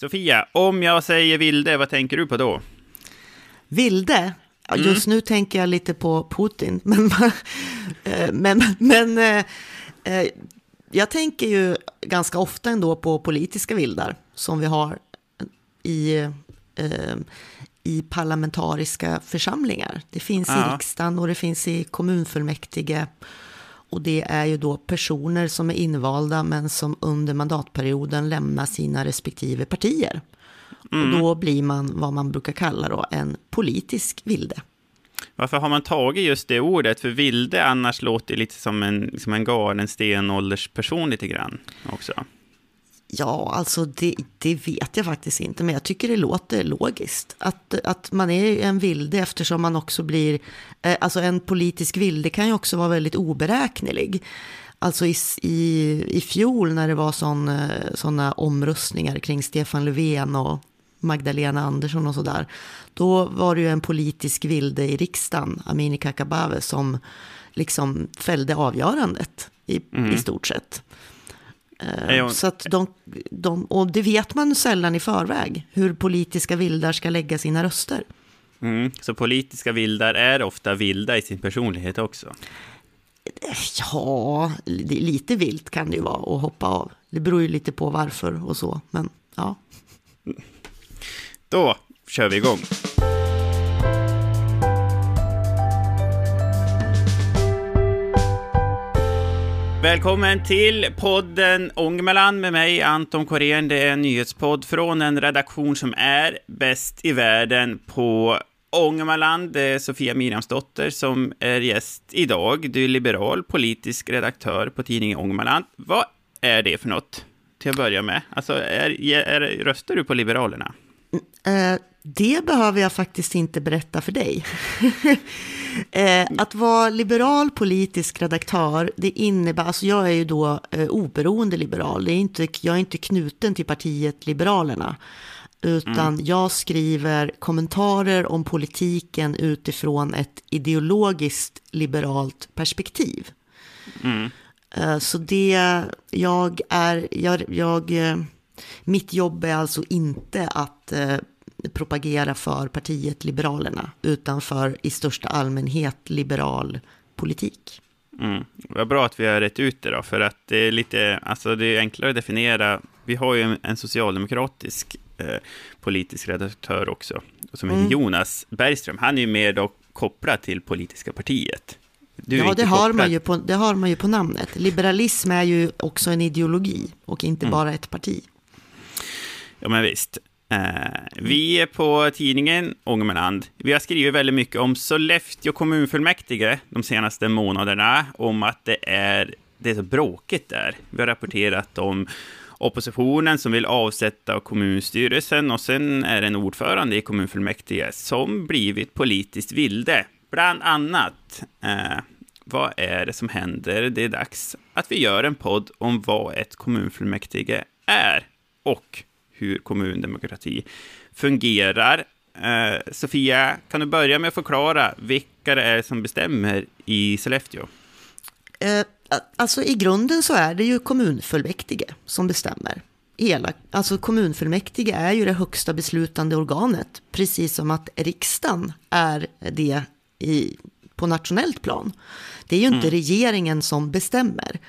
Sofia, om jag säger vilde, vad tänker du på då? Vilde? Ja, just mm. nu tänker jag lite på Putin, men, eh, men, men eh, eh, jag tänker ju ganska ofta ändå på politiska vildar som vi har i, eh, i parlamentariska församlingar. Det finns ja. i riksdagen och det finns i kommunfullmäktige. Och det är ju då personer som är invalda men som under mandatperioden lämnar sina respektive partier. Mm. Och då blir man vad man brukar kalla då en politisk vilde. Varför har man tagit just det ordet? För vilde annars låter lite som en, som en galen stenåldersperson lite grann också. Ja, alltså det, det, vet jag faktiskt inte, men jag tycker det låter logiskt. Att, att man är en vilde eftersom man också blir, eh, alltså en politisk vilde kan ju också vara väldigt oberäknelig. Alltså i, i, i fjol när det var sådana eh, omröstningar kring Stefan Löfven och Magdalena Andersson och sådär. Då var det ju en politisk vilde i riksdagen, Amineh Kakabaveh, som liksom fällde avgörandet i, mm. i stort sett. Uh, så att de, de, och det vet man sällan i förväg, hur politiska vildar ska lägga sina röster. Mm, så politiska vildar är ofta vilda i sin personlighet också? Ja, lite vilt kan det ju vara att hoppa av. Det beror ju lite på varför och så, men ja. Då kör vi igång. Välkommen till podden Ångermanland med mig, Anton Korén. Det är en nyhetspodd från en redaktion som är bäst i världen på Ångermanland. Det är Sofia Miriamsdotter som är gäst idag. Du är liberal politisk redaktör på tidningen Ångermanland. Vad är det för något? Till att börja med. Alltså, är, är, röstar du på Liberalerna? Mm, eh, det behöver jag faktiskt inte berätta för dig. eh, att vara liberal politisk redaktör, det innebär, alltså jag är ju då eh, oberoende liberal, det är inte, jag är inte knuten till partiet Liberalerna. Utan mm. jag skriver kommentarer om politiken utifrån ett ideologiskt liberalt perspektiv. Mm. Eh, så det, jag är, jag, jag eh, mitt jobb är alltså inte att eh, propagera för partiet Liberalerna, utan för i största allmänhet liberal politik. Mm. Vad bra att vi har rätt ut det då, för att det är lite, alltså det är enklare att definiera. Vi har ju en, en socialdemokratisk eh, politisk redaktör också, som heter mm. Jonas Bergström. Han är ju mer då kopplad till politiska partiet. ja, det har, man ju på, det har man ju på namnet. Liberalism är ju också en ideologi och inte mm. bara ett parti. Ja, men visst. Eh, vi är på tidningen Ångermanland. Vi har skrivit väldigt mycket om Sollefteå kommunfullmäktige de senaste månaderna, om att det är, det är så bråkigt där. Vi har rapporterat om oppositionen som vill avsätta kommunstyrelsen och sen är det en ordförande i kommunfullmäktige som blivit politiskt vilde. Bland annat, eh, vad är det som händer? Det är dags att vi gör en podd om vad ett kommunfullmäktige är och hur kommundemokrati fungerar. Eh, Sofia, kan du börja med att förklara vilka det är som bestämmer i Sollefteå? Eh, alltså i grunden så är det ju kommunfullmäktige som bestämmer. Hela, alltså kommunfullmäktige är ju det högsta beslutande organet, precis som att riksdagen är det i, på nationellt plan. Det är ju inte mm. regeringen som bestämmer.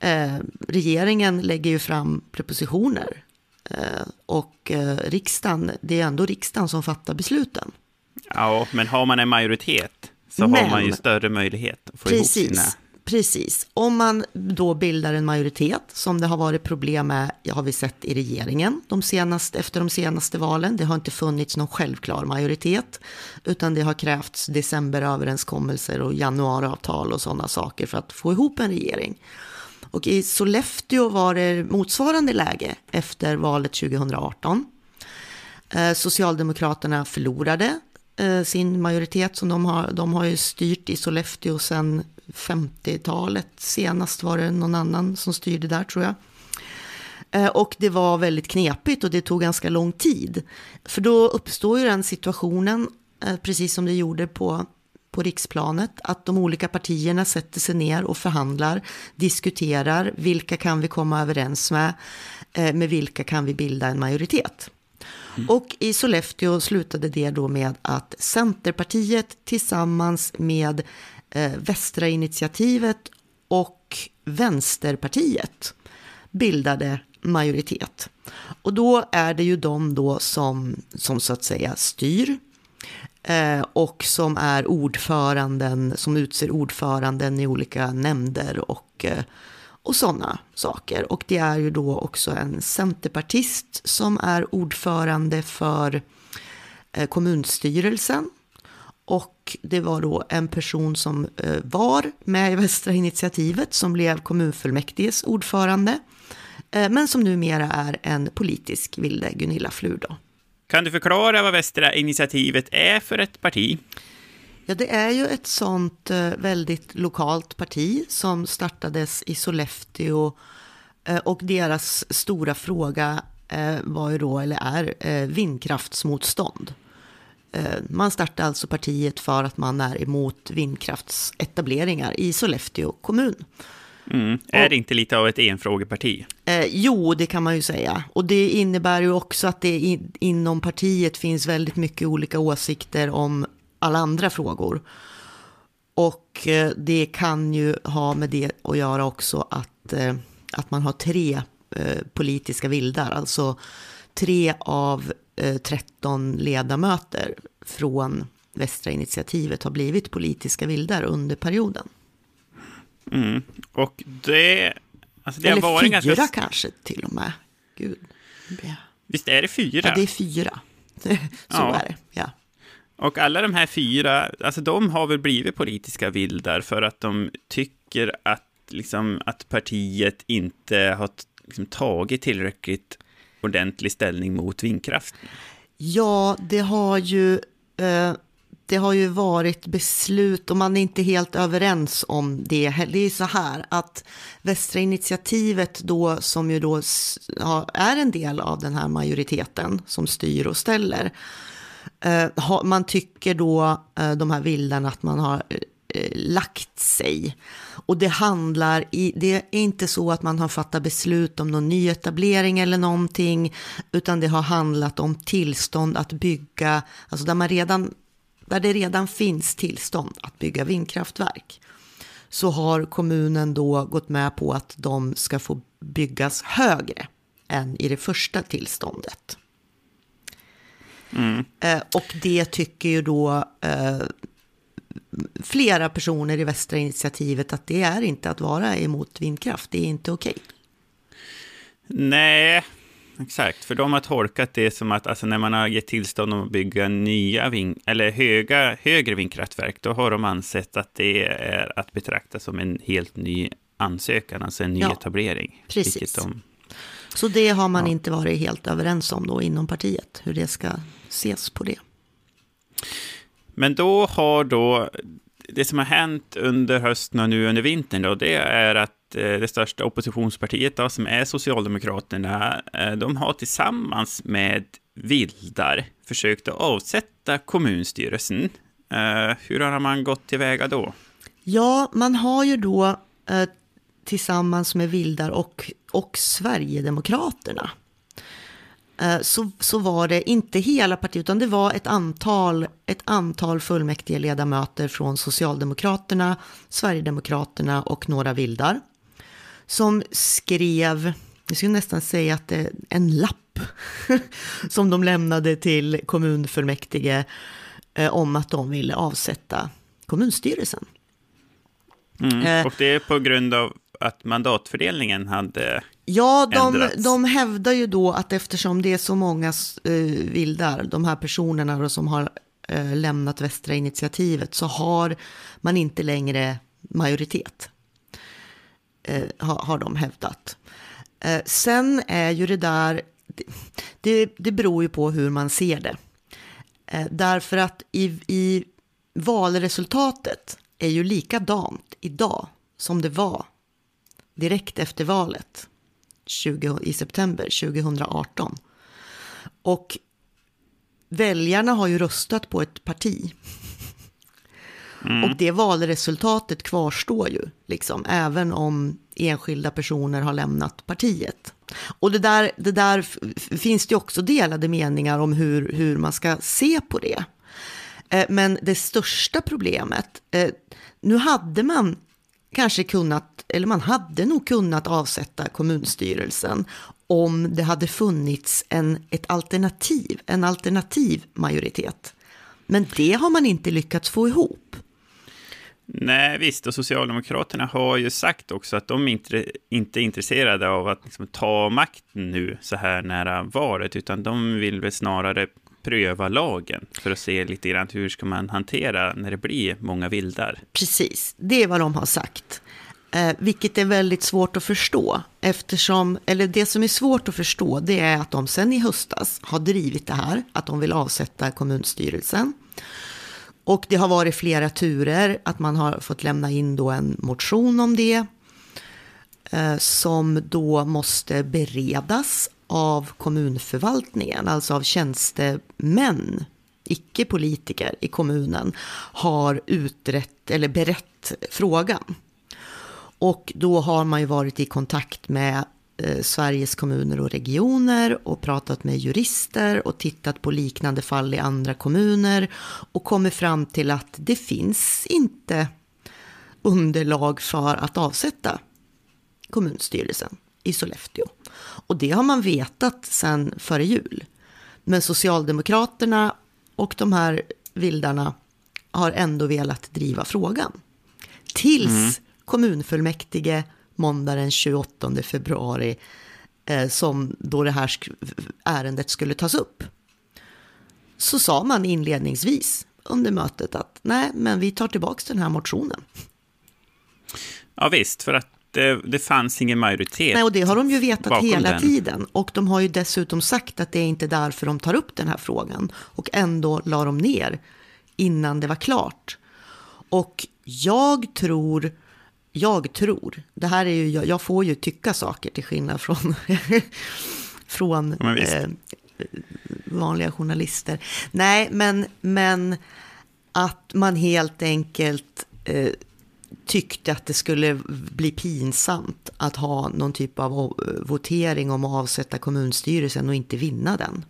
Eh, regeringen lägger ju fram propositioner och eh, riksdagen, det är ändå riksdagen som fattar besluten. Ja, men har man en majoritet så men, har man ju större möjlighet att få precis, ihop sina... Precis. Om man då bildar en majoritet, som det har varit problem med, har vi sett i regeringen de senaste, efter de senaste valen. Det har inte funnits någon självklar majoritet, utan det har krävts decemberöverenskommelser och januariavtal och sådana saker för att få ihop en regering. Och i Sollefteå var det motsvarande läge efter valet 2018. Eh, Socialdemokraterna förlorade eh, sin majoritet som de har. De har ju styrt i Sollefteå sedan 50-talet. Senast var det någon annan som styrde där tror jag. Eh, och det var väldigt knepigt och det tog ganska lång tid. För då uppstår ju den situationen, precis som det gjorde på på riksplanet, att de olika partierna sätter sig ner och förhandlar, diskuterar, vilka kan vi komma överens med? Eh, med vilka kan vi bilda en majoritet? Och i Sollefteå slutade det då med att Centerpartiet tillsammans med eh, Västra initiativet och Vänsterpartiet bildade majoritet. Och då är det ju de då som, som så att säga styr Eh, och som är ordföranden, som utser ordföranden i olika nämnder och, eh, och sådana saker. Och det är ju då också en centerpartist som är ordförande för eh, kommunstyrelsen. Och det var då en person som var med i Västra initiativet som blev kommunfullmäktiges ordförande. Men som numera är en politisk vilde, Gunilla Flur då. Kan du förklara vad Västra initiativet är för ett parti? Ja, det är ju ett sånt eh, väldigt lokalt parti som startades i Sollefteå eh, och deras stora fråga eh, var ju då, eller är, vindkraftsmotstånd. Man startade alltså partiet för att man är emot vindkraftsetableringar i Sollefteå kommun. Mm. Är det inte lite av ett enfrågeparti? Eh, jo, det kan man ju säga. Och det innebär ju också att det in, inom partiet finns väldigt mycket olika åsikter om alla andra frågor. Och eh, det kan ju ha med det att göra också att, eh, att man har tre eh, politiska vildar. Alltså tre av 13 eh, ledamöter från Västra initiativet har blivit politiska vildar under perioden. Mm. Och det... Alltså det Eller har varit fyra ganska... kanske till och med. Gud. Ja. Visst är det fyra? Ja, det är fyra. Så ja. är det, ja. Och alla de här fyra, alltså de har väl blivit politiska vildar för att de tycker att, liksom, att partiet inte har liksom, tagit tillräckligt ordentlig ställning mot vindkraft. Ja, det har ju... Eh, det har ju varit beslut och man är inte helt överens om det. Det är så här att Västra initiativet då, som ju då är en del av den här majoriteten som styr och ställer, eh, man tycker då, eh, de här vildarna, att man har eh, lagt sig. Och det handlar i, det är inte så att man har fattat beslut om någon nyetablering eller någonting, utan det har handlat om tillstånd att bygga, alltså där man redan där det redan finns tillstånd att bygga vindkraftverk så har kommunen då gått med på att de ska få byggas högre än i det första tillståndet. Mm. Eh, och det tycker ju då eh, flera personer i Västra initiativet att det är inte att vara emot vindkraft, det är inte okej. Nej, Exakt, för de har tolkat det som att alltså, när man har gett tillstånd att bygga nya ving eller höga, högre vindkraftverk, då har de ansett att det är att betrakta som en helt ny ansökan, alltså en ny ja, etablering. Precis. De, Så det har man ja. inte varit helt överens om då inom partiet, hur det ska ses på det. Men då har då, det som har hänt under hösten och nu under vintern då, det är att Eh, det största oppositionspartiet då, som är Socialdemokraterna, eh, de har tillsammans med Vildar försökt att avsätta kommunstyrelsen. Eh, hur har man gått tillväga då? Ja, man har ju då tillsammans med Vildar och, och Sverigedemokraterna så, så var det inte hela partiet, utan det var ett antal, ett antal fullmäktige ledamöter från Socialdemokraterna, Sverigedemokraterna och några vildar som skrev, jag skulle nästan säga att det är en lapp som de lämnade till kommunfullmäktige eh, om att de ville avsätta kommunstyrelsen. Mm, eh, och det är på grund av att mandatfördelningen hade Ja, de, de hävdar ju då att eftersom det är så många eh, vildar, de här personerna som har lämnat Västra initiativet, så har man inte längre majoritet eh, har, har de hävdat. Eh, sen är ju det där, det, det beror ju på hur man ser det. Eh, därför att i, i valresultatet är ju likadant idag som det var direkt efter valet 20, i september 2018. Och väljarna har ju röstat på ett parti Mm. Och det valresultatet kvarstår ju, liksom, även om enskilda personer har lämnat partiet. Och det där, det där finns det också delade meningar om hur, hur man ska se på det. Eh, men det största problemet, eh, nu hade man kanske kunnat, eller man hade nog kunnat avsätta kommunstyrelsen om det hade funnits en, ett alternativ, en alternativ majoritet. Men det har man inte lyckats få ihop. Nej, visst, och Socialdemokraterna har ju sagt också att de inte, inte är intresserade av att liksom ta makten nu så här nära valet, utan de vill väl snarare pröva lagen för att se lite grann hur ska man hantera när det blir många vildar. Precis, det är vad de har sagt. Eh, vilket är väldigt svårt att förstå. Eftersom, eller det som är svårt att förstå det är att de sen i höstas har drivit det här, att de vill avsätta kommunstyrelsen. Och det har varit flera turer, att man har fått lämna in då en motion om det. Eh, som då måste beredas av kommunförvaltningen, alltså av tjänstemän, icke politiker i kommunen, har utrett eller berett frågan. Och då har man ju varit i kontakt med Sveriges kommuner och regioner och pratat med jurister och tittat på liknande fall i andra kommuner och kommit fram till att det finns inte underlag för att avsätta kommunstyrelsen i Sollefteå. Och det har man vetat sedan före jul. Men Socialdemokraterna och de här vildarna har ändå velat driva frågan. Tills mm. kommunfullmäktige måndag den 28 februari eh, som då det här ärendet skulle tas upp. Så sa man inledningsvis under mötet att nej, men vi tar tillbaka den här motionen. Ja visst, för att det, det fanns ingen majoritet. Nej, och det har de ju vetat hela den. tiden. Och de har ju dessutom sagt att det är inte därför de tar upp den här frågan. Och ändå la de ner innan det var klart. Och jag tror, jag tror, det här är ju, jag får ju tycka saker till skillnad från, från eh, vanliga journalister. Nej, men, men att man helt enkelt eh, tyckte att det skulle bli pinsamt att ha någon typ av votering om att avsätta kommunstyrelsen och inte vinna den.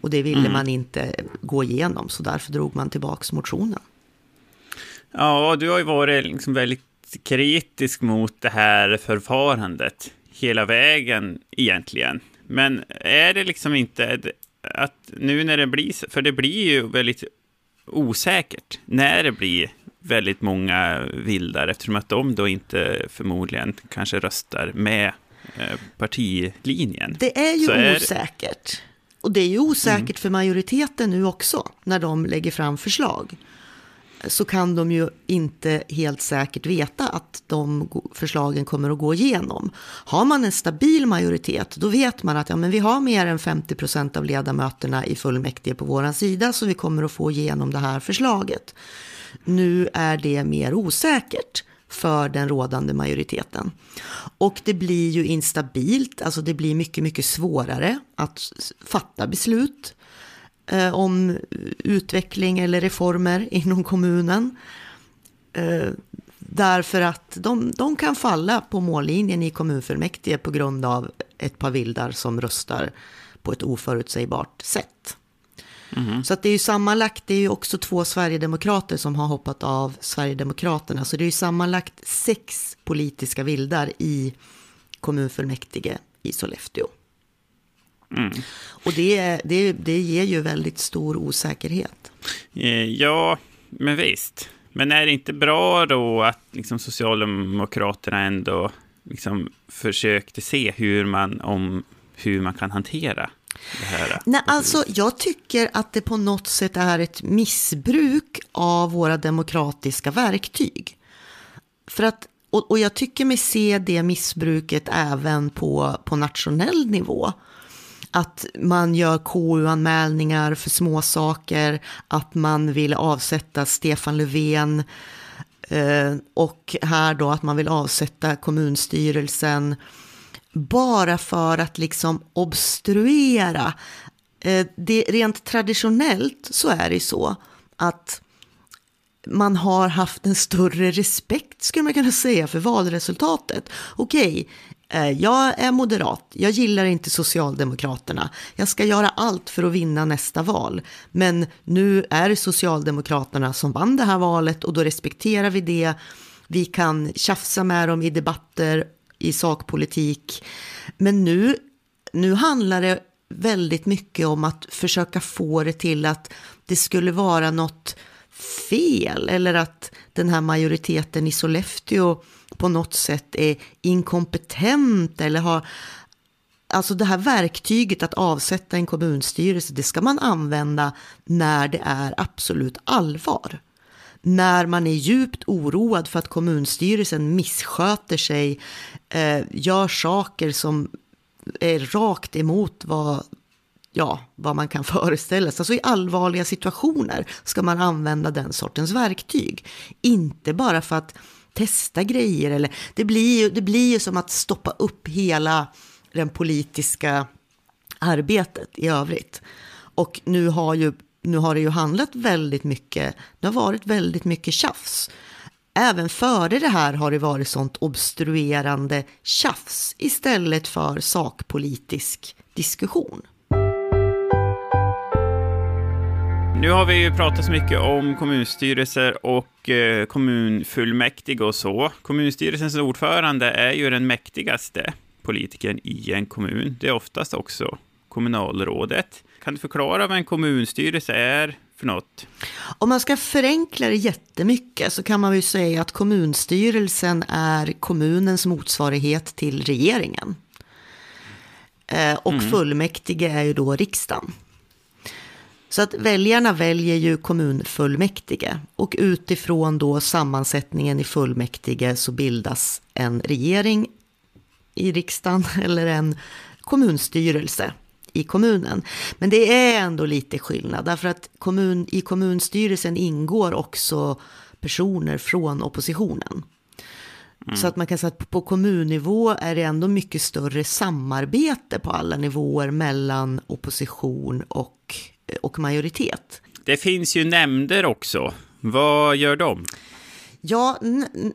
Och det ville mm. man inte gå igenom, så därför drog man tillbaka motionen. Ja, du har ju varit liksom väldigt kritisk mot det här förfarandet hela vägen egentligen. Men är det liksom inte att nu när det blir, för det blir ju väldigt osäkert när det blir väldigt många vildar eftersom att de då inte förmodligen kanske röstar med eh, partilinjen. Det är ju är... osäkert. Och det är ju osäkert mm. för majoriteten nu också när de lägger fram förslag. Så kan de ju inte helt säkert veta att de förslagen kommer att gå igenom. Har man en stabil majoritet, då vet man att ja, men vi har mer än 50 procent av ledamöterna i fullmäktige på vår sida, så vi kommer att få igenom det här förslaget. Nu är det mer osäkert för den rådande majoriteten. Och det blir ju instabilt, alltså det blir mycket, mycket svårare att fatta beslut eh, om utveckling eller reformer inom kommunen. Eh, därför att de, de kan falla på mållinjen i kommunfullmäktige på grund av ett par vildar som röstar på ett oförutsägbart sätt. Mm. Så att det är ju sammanlagt, det är ju också två sverigedemokrater som har hoppat av Sverigedemokraterna. Så det är ju sammanlagt sex politiska vildar i kommunfullmäktige i Sollefteå. Mm. Och det, det, det ger ju väldigt stor osäkerhet. Eh, ja, men visst. Men är det inte bra då att liksom Socialdemokraterna ändå liksom försökte se hur man, om, hur man kan hantera Nej, alltså jag tycker att det på något sätt är ett missbruk av våra demokratiska verktyg. För att, och, och jag tycker mig se det missbruket även på, på nationell nivå. Att man gör KU-anmälningar för små saker, att man vill avsätta Stefan Löfven eh, och här då att man vill avsätta kommunstyrelsen bara för att liksom obstruera. Eh, det, rent traditionellt så är det så att man har haft en större respekt, skulle man kunna säga, för valresultatet. Okej, Eh, jag är moderat, jag gillar inte Socialdemokraterna. Jag ska göra allt för att vinna nästa val. Men nu är det Socialdemokraterna som vann det här valet och då respekterar vi det. Vi kan tjafsa med dem i debatter, i sakpolitik. Men nu, nu handlar det väldigt mycket om att försöka få det till att det skulle vara något fel eller att den här majoriteten i Sollefteå på något sätt är inkompetent eller har Alltså det här verktyget att avsätta en kommunstyrelse, det ska man använda när det är absolut allvar. När man är djupt oroad för att kommunstyrelsen missköter sig, eh, gör saker som är rakt emot vad, ja, vad man kan föreställa sig. Alltså i allvarliga situationer ska man använda den sortens verktyg. Inte bara för att testa grejer. Eller, det, blir ju, det blir ju som att stoppa upp hela den politiska arbetet i övrigt. Och nu har, ju, nu har det ju handlat väldigt mycket, det har varit väldigt mycket tjafs. Även före det här har det varit sånt obstruerande tjafs istället för sakpolitisk diskussion. Nu har vi ju pratat så mycket om kommunstyrelser och eh, kommunfullmäktige och så. Kommunstyrelsens ordförande är ju den mäktigaste politikern i en kommun. Det är oftast också kommunalrådet. Kan du förklara vad en kommunstyrelse är för något? Om man ska förenkla det jättemycket så kan man ju säga att kommunstyrelsen är kommunens motsvarighet till regeringen. Eh, och mm. fullmäktige är ju då riksdagen. Så att väljarna väljer ju kommunfullmäktige och utifrån då sammansättningen i fullmäktige så bildas en regering i riksdagen eller en kommunstyrelse i kommunen. Men det är ändå lite skillnad därför att kommun, i kommunstyrelsen ingår också personer från oppositionen. Mm. Så att man kan säga att på kommunnivå är det ändå mycket större samarbete på alla nivåer mellan opposition och och majoritet. Det finns ju nämnder också. Vad gör de? Ja,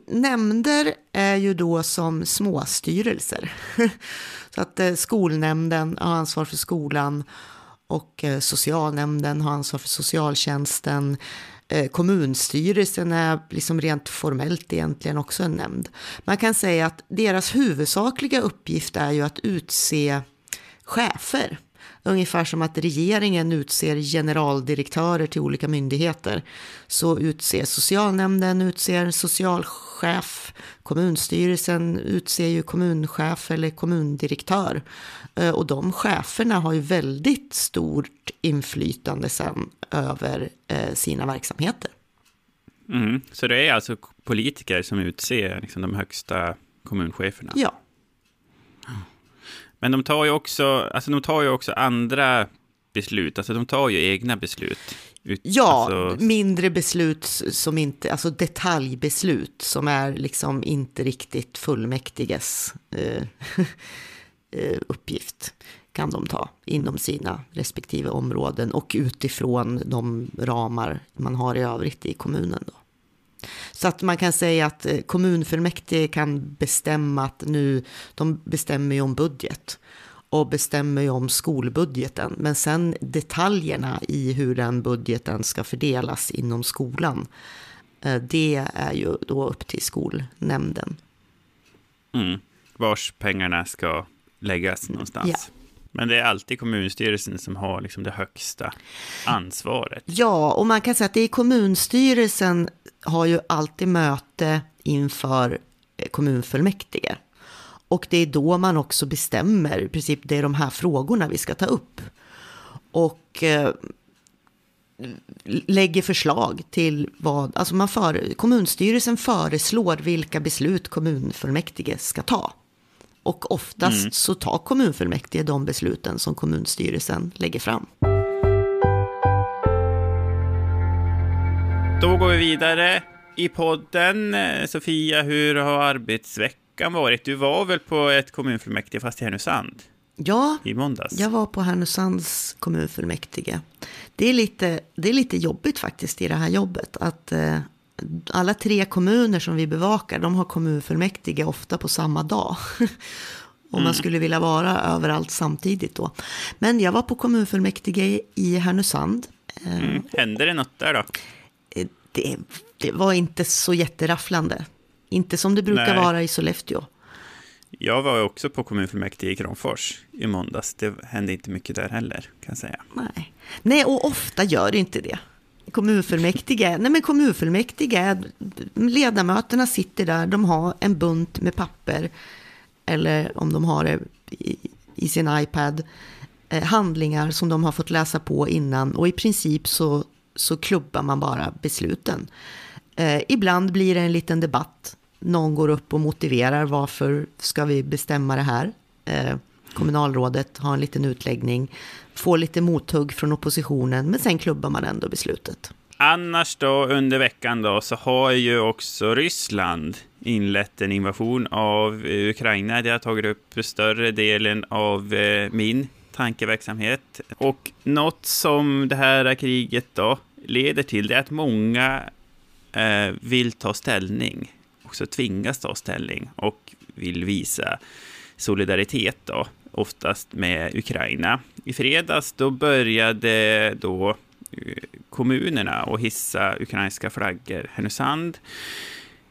nämnder är ju då som småstyrelser. Så att eh, skolnämnden har ansvar för skolan och eh, socialnämnden har ansvar för socialtjänsten. Eh, kommunstyrelsen är liksom rent formellt egentligen också en nämnd. Man kan säga att deras huvudsakliga uppgift är ju att utse chefer Ungefär som att regeringen utser generaldirektörer till olika myndigheter. Så utser socialnämnden utser socialchef. Kommunstyrelsen utser ju kommunchef eller kommundirektör. Eh, och de cheferna har ju väldigt stort inflytande sen över eh, sina verksamheter. Mm, så det är alltså politiker som utser liksom, de högsta kommuncheferna? Ja. Men de tar ju också, alltså de tar ju också andra beslut, alltså de tar ju egna beslut. Ut, ja, alltså... mindre beslut som inte, alltså detaljbeslut som är liksom inte riktigt fullmäktiges eh, eh, uppgift kan de ta inom sina respektive områden och utifrån de ramar man har i övrigt i kommunen. Då. Så att man kan säga att eh, kommunfullmäktige kan bestämma att nu, de bestämmer ju om budget och bestämmer ju om skolbudgeten. Men sen detaljerna i hur den budgeten ska fördelas inom skolan, eh, det är ju då upp till skolnämnden. Mm. Vars pengarna ska läggas någonstans. Ja. Men det är alltid kommunstyrelsen som har liksom det högsta ansvaret. Ja, och man kan säga att det är kommunstyrelsen har ju alltid möte inför eh, kommunfullmäktige. Och det är då man också bestämmer, i princip det är de här frågorna vi ska ta upp. Och eh, lägger förslag till vad, alltså man för, kommunstyrelsen föreslår vilka beslut kommunfullmäktige ska ta. Och oftast mm. så tar kommunfullmäktige de besluten som kommunstyrelsen lägger fram. Då går vi vidare i podden. Sofia, hur har arbetsveckan varit? Du var väl på ett kommunfullmäktige fast i Härnösand? Ja, i måndags. jag var på Härnösands kommunfullmäktige. Det är, lite, det är lite jobbigt faktiskt i det här jobbet. Att eh, alla tre kommuner som vi bevakar, de har kommunfullmäktige ofta på samma dag. Och man skulle vilja vara överallt samtidigt då. Men jag var på kommunfullmäktige i Härnösand. Mm. Hände det något där då? Eh, det, det var inte så jätterafflande. Inte som det brukar Nej. vara i Sollefteå. Jag var också på kommunfullmäktige i Kramfors i måndags. Det hände inte mycket där heller, kan jag säga. Nej, Nej och ofta gör det inte det. Kommunfullmäktige, nej men kommunfullmäktige, ledamöterna sitter där, de har en bunt med papper, eller om de har det i, i sin iPad, eh, handlingar som de har fått läsa på innan och i princip så, så klubbar man bara besluten. Eh, ibland blir det en liten debatt någon går upp och motiverar varför ska vi bestämma det här. Eh, kommunalrådet ha en liten utläggning, få lite mothugg från oppositionen, men sen klubbar man ändå beslutet. Annars då under veckan då så har ju också Ryssland inlett en invasion av eh, Ukraina. Det har tagit upp större delen av eh, min tankeverksamhet. Och något som det här kriget då leder till det är att många eh, vill ta ställning också tvingas ta ställning och vill visa solidaritet då, oftast med Ukraina. I fredags då började då eh, kommunerna att hissa ukrainska flaggor. Härnösand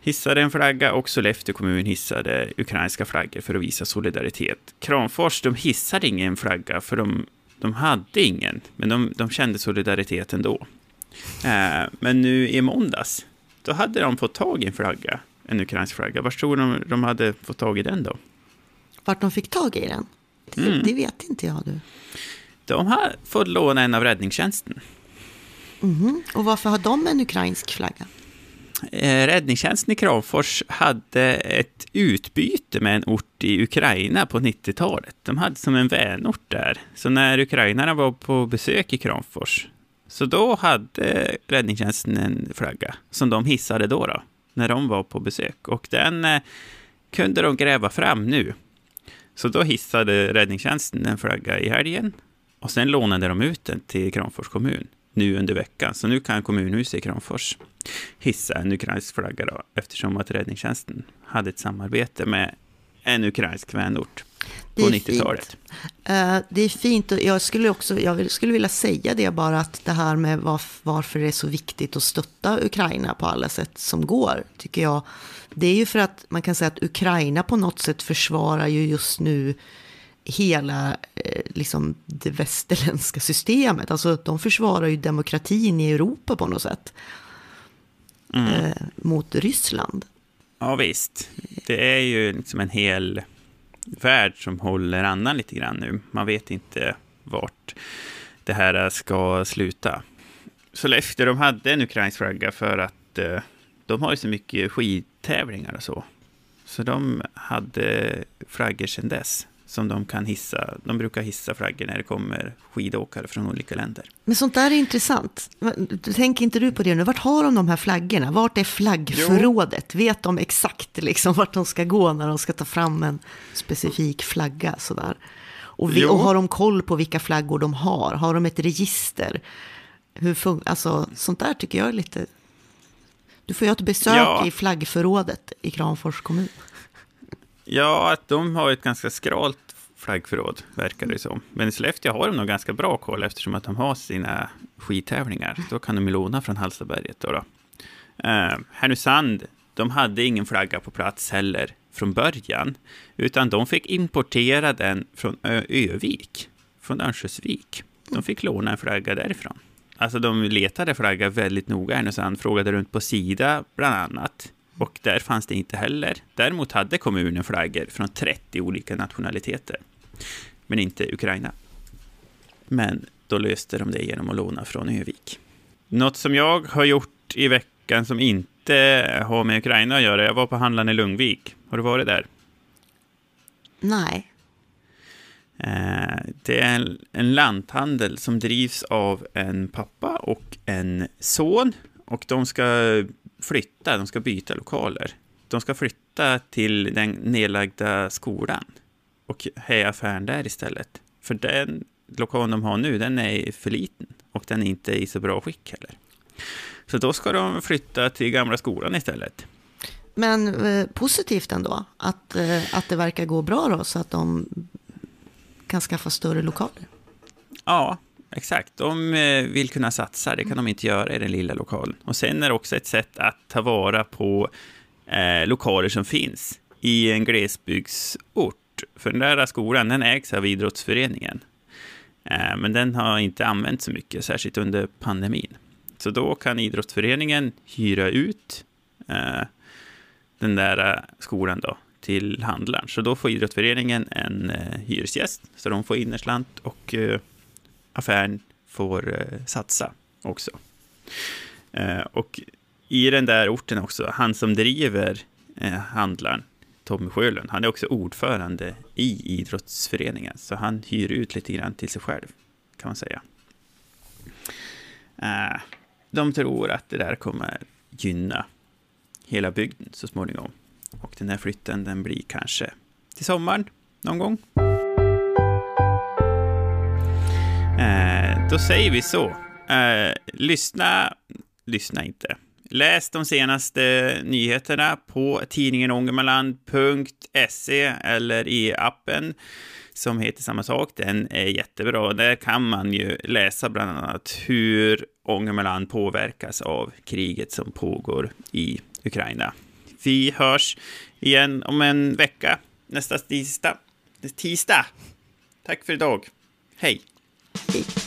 hissade en flagga och Sollefteå kommun hissade ukrainska flaggor för att visa solidaritet. Kramfors, de hissade ingen flagga för de, de hade ingen, men de, de kände solidaritet ändå. Eh, men nu i måndags, då hade de fått tag i en flagga en ukrainsk flagga. Var tror de de hade fått tag i den då? Vart de fick tag i den? Det, mm. det vet inte jag du. De har fått låna en av räddningstjänsten. Mm. Och varför har de en ukrainsk flagga? Eh, räddningstjänsten i Kramfors hade ett utbyte med en ort i Ukraina på 90-talet. De hade som en vänort där. Så när ukrainarna var på besök i Kramfors, så då hade räddningstjänsten en flagga som de hissade då. då när de var på besök. Och den eh, kunde de gräva fram nu. Så då hissade räddningstjänsten en flagga i helgen och sen lånade de ut den till Kramfors kommun nu under veckan. Så nu kan kommunhuset i Kramfors hissa en ukrainsk flagga då, eftersom att räddningstjänsten hade ett samarbete med en ukrainsk vänort på 90-talet. Uh, det är fint och jag skulle också jag skulle vilja säga det bara att det här med varf varför det är så viktigt att stötta Ukraina på alla sätt som går, tycker jag. Det är ju för att man kan säga att Ukraina på något sätt försvarar ju just nu hela eh, liksom det västerländska systemet. Alltså de försvarar ju demokratin i Europa på något sätt. Mm. Eh, mot Ryssland. Ja visst, det är ju liksom en hel värld som håller andan lite grann nu. Man vet inte vart det här ska sluta. Sollefteå, de hade en ukrainsk flagga för att eh, de har ju så mycket skidtävlingar och så. Så de hade flaggor sedan dess som de kan hissa. De brukar hissa flaggor när det kommer skidåkare från olika länder. Men sånt där är intressant. Tänker inte du på det nu? Vart har de de här flaggorna? Vart är flaggförrådet? Jo. Vet de exakt liksom vart de ska gå när de ska ta fram en specifik flagga? Sådär. Och, vi, och har de koll på vilka flaggor de har? Har de ett register? Hur alltså, sånt där tycker jag är lite... Du får göra ett besök ja. i flaggförrådet i Kramfors kommun. Ja, att de har ett ganska skralt flaggförråd, verkar det som. Men i Sollefteå har de nog ganska bra koll eftersom att de har sina skidtävlingar. Då kan de låna från Hallstaberget. Då, då. Uh, Härnösand, de hade ingen flagga på plats heller från början, utan de fick importera den från Ö Övik, från Örnsköldsvik. De fick låna en flagga därifrån. Alltså de letade flagga väldigt noga, Härnösand, frågade runt på Sida bland annat. Och där fanns det inte heller. Däremot hade kommunen flaggor från 30 olika nationaliteter, men inte Ukraina. Men då löste de det genom att låna från Övik. Något som jag har gjort i veckan som inte har med Ukraina att göra, jag var på handlaren i Lungvik. Har du varit där? Nej. Eh, det är en lanthandel som drivs av en pappa och en son. Och de ska flytta, de ska byta lokaler. De ska flytta till den nedlagda skolan och ha affären där istället. För den lokalen de har nu, den är för liten och den är inte i så bra skick heller. Så då ska de flytta till gamla skolan istället. men eh, positivt ändå att, eh, att det verkar gå bra då, så att de kan skaffa större lokaler. Ja, exakt. De eh, vill kunna satsa, det kan de inte göra i den lilla lokalen. Och sen är det också ett sätt att ta vara på eh, lokaler som finns i en glesbygdsort. För den där skolan, den ägs av idrottsföreningen. Eh, men den har inte använts så mycket, särskilt under pandemin. Så då kan idrottsföreningen hyra ut eh, den där eh, skolan då till handlaren. Så då får idrottsföreningen en eh, hyresgäst, så de får innerslant och eh, affären får eh, satsa också. Eh, och i den där orten också, han som driver eh, handlaren, Tommy Sjölund, han är också ordförande i idrottsföreningen, så han hyr ut lite grann till sig själv, kan man säga. Eh, de tror att det där kommer gynna hela bygden så småningom. Och den här flytten, den blir kanske till sommaren någon gång. Eh, då säger vi så. Eh, lyssna, lyssna inte. Läs de senaste nyheterna på tidningen ångermanland.se eller i appen som heter samma sak. Den är jättebra. Där kan man ju läsa bland annat hur Ångermanland påverkas av kriget som pågår i Ukraina. Vi hörs igen om en vecka, nästa tisdag. Tisdag. Tack för idag. Hej. Hej.